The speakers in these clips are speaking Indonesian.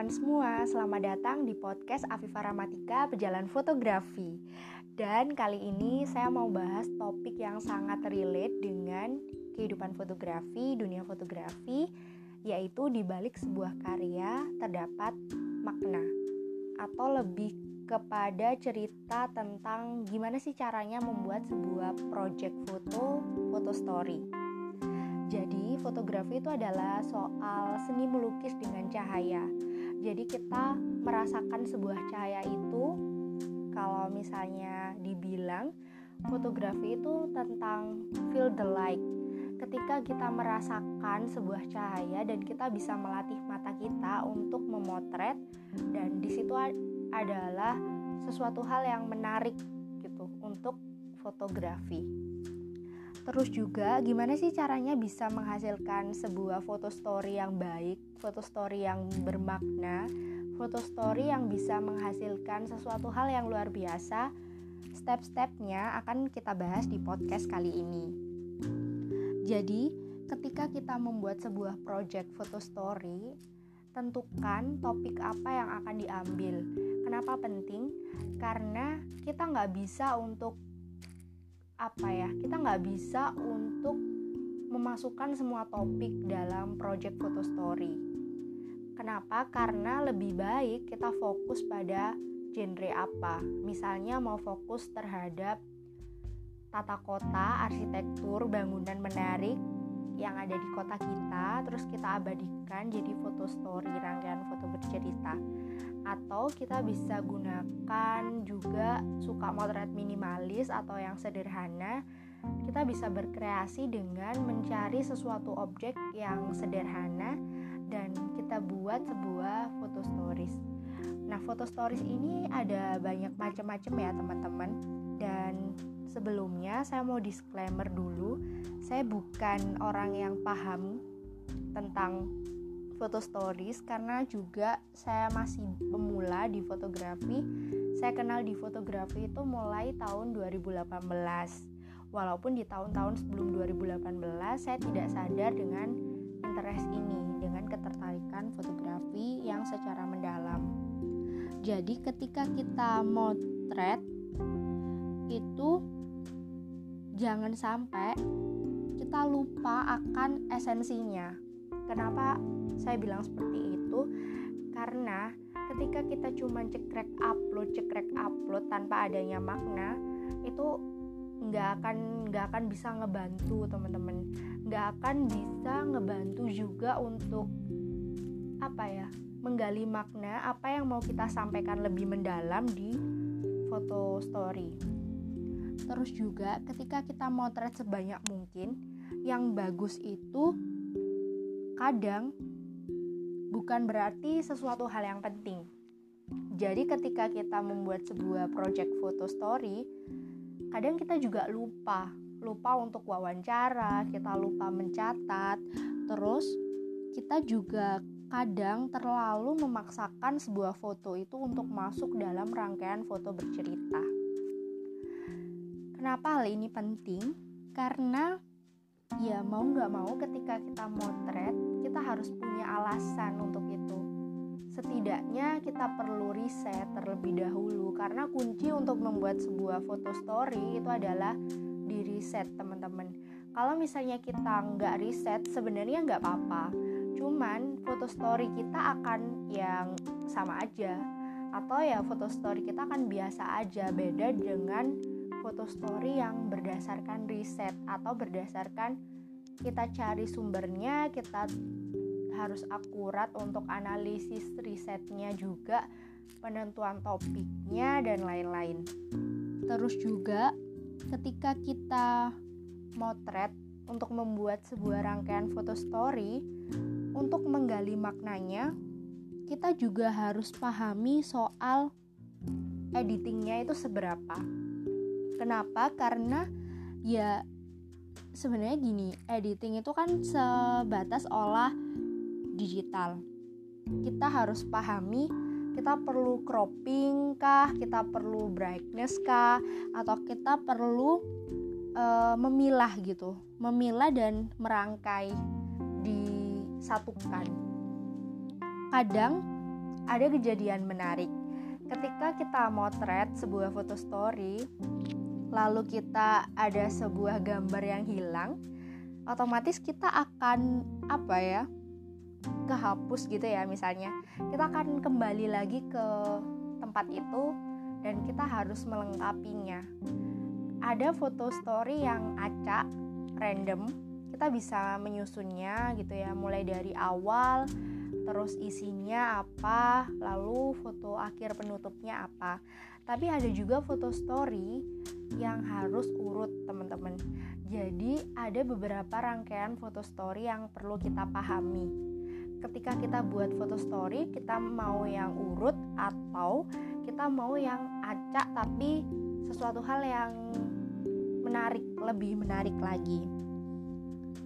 kawan semua, selamat datang di podcast Afifah Ramatika Pejalan Fotografi Dan kali ini saya mau bahas topik yang sangat relate dengan kehidupan fotografi, dunia fotografi Yaitu di balik sebuah karya terdapat makna Atau lebih kepada cerita tentang gimana sih caranya membuat sebuah project foto, foto story jadi, fotografi itu adalah soal seni melukis dengan cahaya. Jadi, kita merasakan sebuah cahaya itu kalau misalnya dibilang fotografi itu tentang feel the light. Ketika kita merasakan sebuah cahaya dan kita bisa melatih mata kita untuk memotret dan di situ adalah sesuatu hal yang menarik gitu untuk fotografi. Terus juga gimana sih caranya bisa menghasilkan sebuah foto story yang baik, foto story yang bermakna, foto story yang bisa menghasilkan sesuatu hal yang luar biasa. Step-stepnya akan kita bahas di podcast kali ini. Jadi, ketika kita membuat sebuah project foto story, tentukan topik apa yang akan diambil. Kenapa penting? Karena kita nggak bisa untuk apa ya kita nggak bisa untuk memasukkan semua topik dalam project photo story. Kenapa? Karena lebih baik kita fokus pada genre apa. Misalnya mau fokus terhadap tata kota arsitektur bangunan menarik yang ada di kota kita terus kita abadikan jadi foto story rangkaian foto bercerita atau kita bisa gunakan juga suka motret minimalis atau yang sederhana kita bisa berkreasi dengan mencari sesuatu objek yang sederhana dan kita buat sebuah foto stories. Nah foto stories ini ada banyak macam-macam ya teman-teman. Dan Sebelumnya saya mau disclaimer dulu, saya bukan orang yang paham tentang foto stories karena juga saya masih pemula di fotografi. Saya kenal di fotografi itu mulai tahun 2018. Walaupun di tahun-tahun sebelum 2018 saya tidak sadar dengan interest ini, dengan ketertarikan fotografi yang secara mendalam. Jadi ketika kita motret itu jangan sampai kita lupa akan esensinya. Kenapa saya bilang seperti itu? Karena ketika kita cuma cekrek upload, cekrek upload tanpa adanya makna, itu nggak akan nggak akan bisa ngebantu teman-teman, nggak akan bisa ngebantu juga untuk apa ya menggali makna apa yang mau kita sampaikan lebih mendalam di foto story. Terus juga ketika kita motret sebanyak mungkin, yang bagus itu kadang bukan berarti sesuatu hal yang penting. Jadi ketika kita membuat sebuah project photo story, kadang kita juga lupa, lupa untuk wawancara, kita lupa mencatat, terus kita juga kadang terlalu memaksakan sebuah foto itu untuk masuk dalam rangkaian foto bercerita. Kenapa hal ini penting? Karena ya mau nggak mau ketika kita motret harus punya alasan untuk itu. Setidaknya kita perlu riset terlebih dahulu karena kunci untuk membuat sebuah foto story itu adalah di riset teman-teman. Kalau misalnya kita nggak riset sebenarnya nggak apa-apa. Cuman foto story kita akan yang sama aja atau ya foto story kita akan biasa aja beda dengan foto story yang berdasarkan riset atau berdasarkan kita cari sumbernya, kita harus akurat untuk analisis risetnya juga, penentuan topiknya dan lain-lain. Terus juga ketika kita motret untuk membuat sebuah rangkaian foto story, untuk menggali maknanya, kita juga harus pahami soal editingnya itu seberapa Kenapa? Karena ya sebenarnya gini, editing itu kan sebatas olah digital. Kita harus pahami kita perlu cropping kah, kita perlu brightness kah, atau kita perlu uh, memilah gitu, memilah dan merangkai disatukan. Kadang ada kejadian menarik ketika kita motret sebuah foto story lalu kita ada sebuah gambar yang hilang otomatis kita akan apa ya kehapus gitu ya misalnya. Kita akan kembali lagi ke tempat itu dan kita harus melengkapinya. Ada foto story yang acak random. Kita bisa menyusunnya gitu ya mulai dari awal terus isinya apa lalu foto akhir penutupnya apa. Tapi ada juga foto story yang harus urut teman-teman. Jadi ada beberapa rangkaian foto story yang perlu kita pahami ketika kita buat foto story kita mau yang urut atau kita mau yang acak tapi sesuatu hal yang menarik lebih menarik lagi.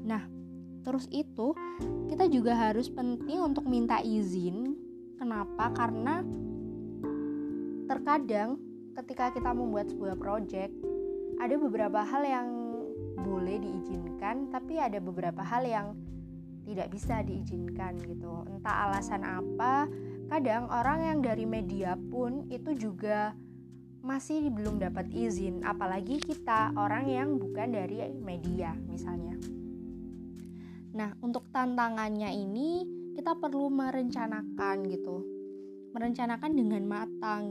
Nah terus itu kita juga harus penting untuk minta izin. Kenapa? Karena terkadang ketika kita membuat sebuah project ada beberapa hal yang boleh diizinkan tapi ada beberapa hal yang tidak bisa diizinkan gitu. Entah alasan apa kadang orang yang dari media pun itu juga masih belum dapat izin. Apalagi kita orang yang bukan dari media misalnya. Nah untuk tantangannya ini kita perlu merencanakan gitu. Merencanakan dengan matang.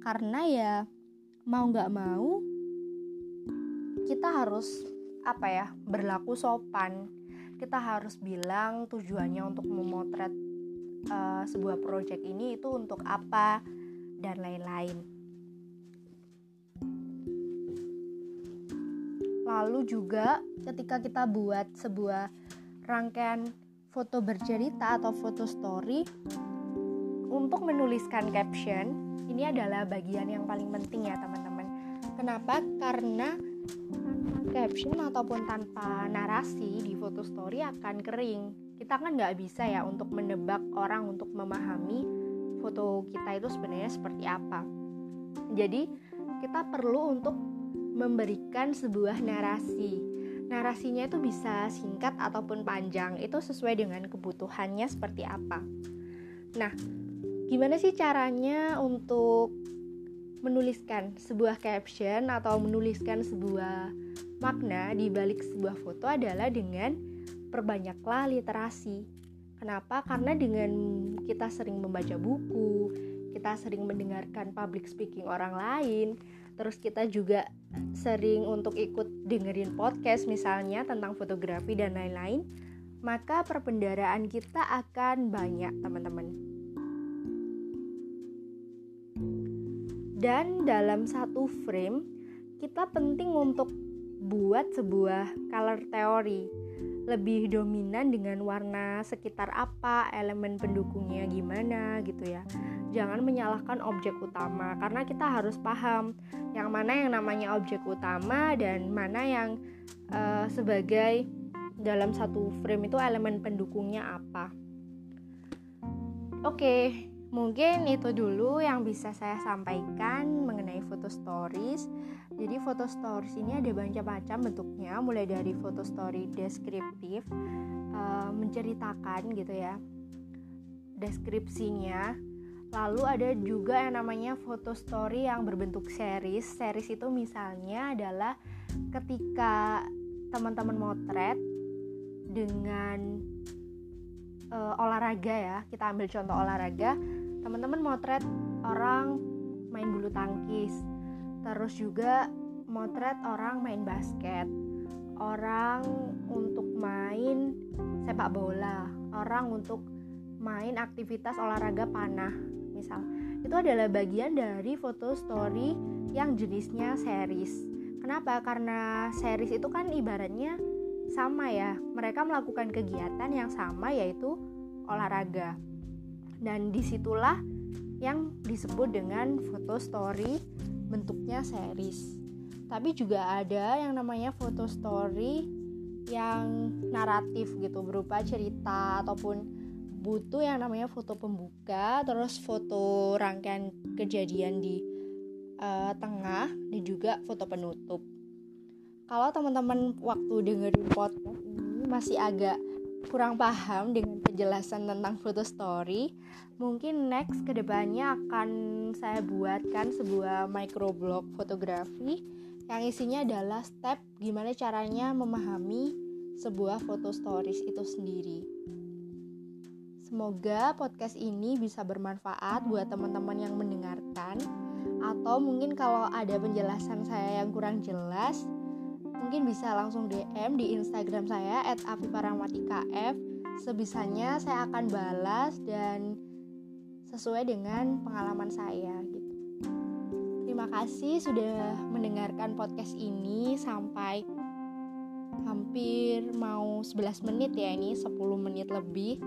Karena ya mau nggak mau kita harus apa ya berlaku sopan kita harus bilang tujuannya untuk memotret uh, sebuah project ini itu untuk apa dan lain-lain. Lalu juga ketika kita buat sebuah rangkaian foto bercerita atau foto story untuk menuliskan caption ini adalah bagian yang paling penting ya teman-teman. Kenapa? Karena caption ataupun tanpa narasi di foto story akan kering. Kita kan nggak bisa ya untuk menebak orang untuk memahami foto kita itu sebenarnya seperti apa. Jadi kita perlu untuk memberikan sebuah narasi. Narasinya itu bisa singkat ataupun panjang. Itu sesuai dengan kebutuhannya seperti apa. Nah Gimana sih caranya untuk menuliskan sebuah caption atau menuliskan sebuah makna di balik sebuah foto adalah dengan perbanyaklah literasi. Kenapa? Karena dengan kita sering membaca buku, kita sering mendengarkan public speaking orang lain, terus kita juga sering untuk ikut dengerin podcast misalnya tentang fotografi dan lain-lain, maka perbendaraan kita akan banyak, teman-teman. Dan dalam satu frame kita penting untuk buat sebuah color theory lebih dominan dengan warna sekitar apa, elemen pendukungnya gimana gitu ya. Jangan menyalahkan objek utama karena kita harus paham yang mana yang namanya objek utama dan mana yang uh, sebagai dalam satu frame itu elemen pendukungnya apa. Oke, okay, Mungkin itu dulu yang bisa saya sampaikan mengenai foto stories. Jadi foto stories ini ada macam-macam bentuknya, mulai dari foto story deskriptif, uh, menceritakan gitu ya, deskripsinya. Lalu ada juga yang namanya foto story yang berbentuk series. Series itu misalnya adalah ketika teman-teman motret dengan uh, olahraga ya kita ambil contoh olahraga. Teman-teman motret orang main bulu tangkis. Terus juga motret orang main basket. Orang untuk main sepak bola. Orang untuk main aktivitas olahraga panah misal. Itu adalah bagian dari foto story yang jenisnya series. Kenapa? Karena series itu kan ibaratnya sama ya. Mereka melakukan kegiatan yang sama yaitu olahraga. Dan di situlah yang disebut dengan foto story bentuknya series. Tapi juga ada yang namanya foto story yang naratif gitu berupa cerita ataupun butuh yang namanya foto pembuka terus foto rangkaian kejadian di uh, tengah dan juga foto penutup kalau teman-teman waktu dengerin podcast ini masih agak kurang paham dengan penjelasan tentang foto story. Mungkin next ke depannya akan saya buatkan sebuah microblog fotografi yang isinya adalah step gimana caranya memahami sebuah foto stories itu sendiri. Semoga podcast ini bisa bermanfaat buat teman-teman yang mendengarkan atau mungkin kalau ada penjelasan saya yang kurang jelas mungkin bisa langsung DM di Instagram saya @afiparamatikaf sebisanya saya akan balas dan sesuai dengan pengalaman saya gitu. Terima kasih sudah mendengarkan podcast ini sampai hampir mau 11 menit ya ini 10 menit lebih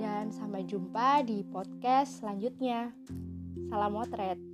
dan sampai jumpa di podcast selanjutnya. Salam motret.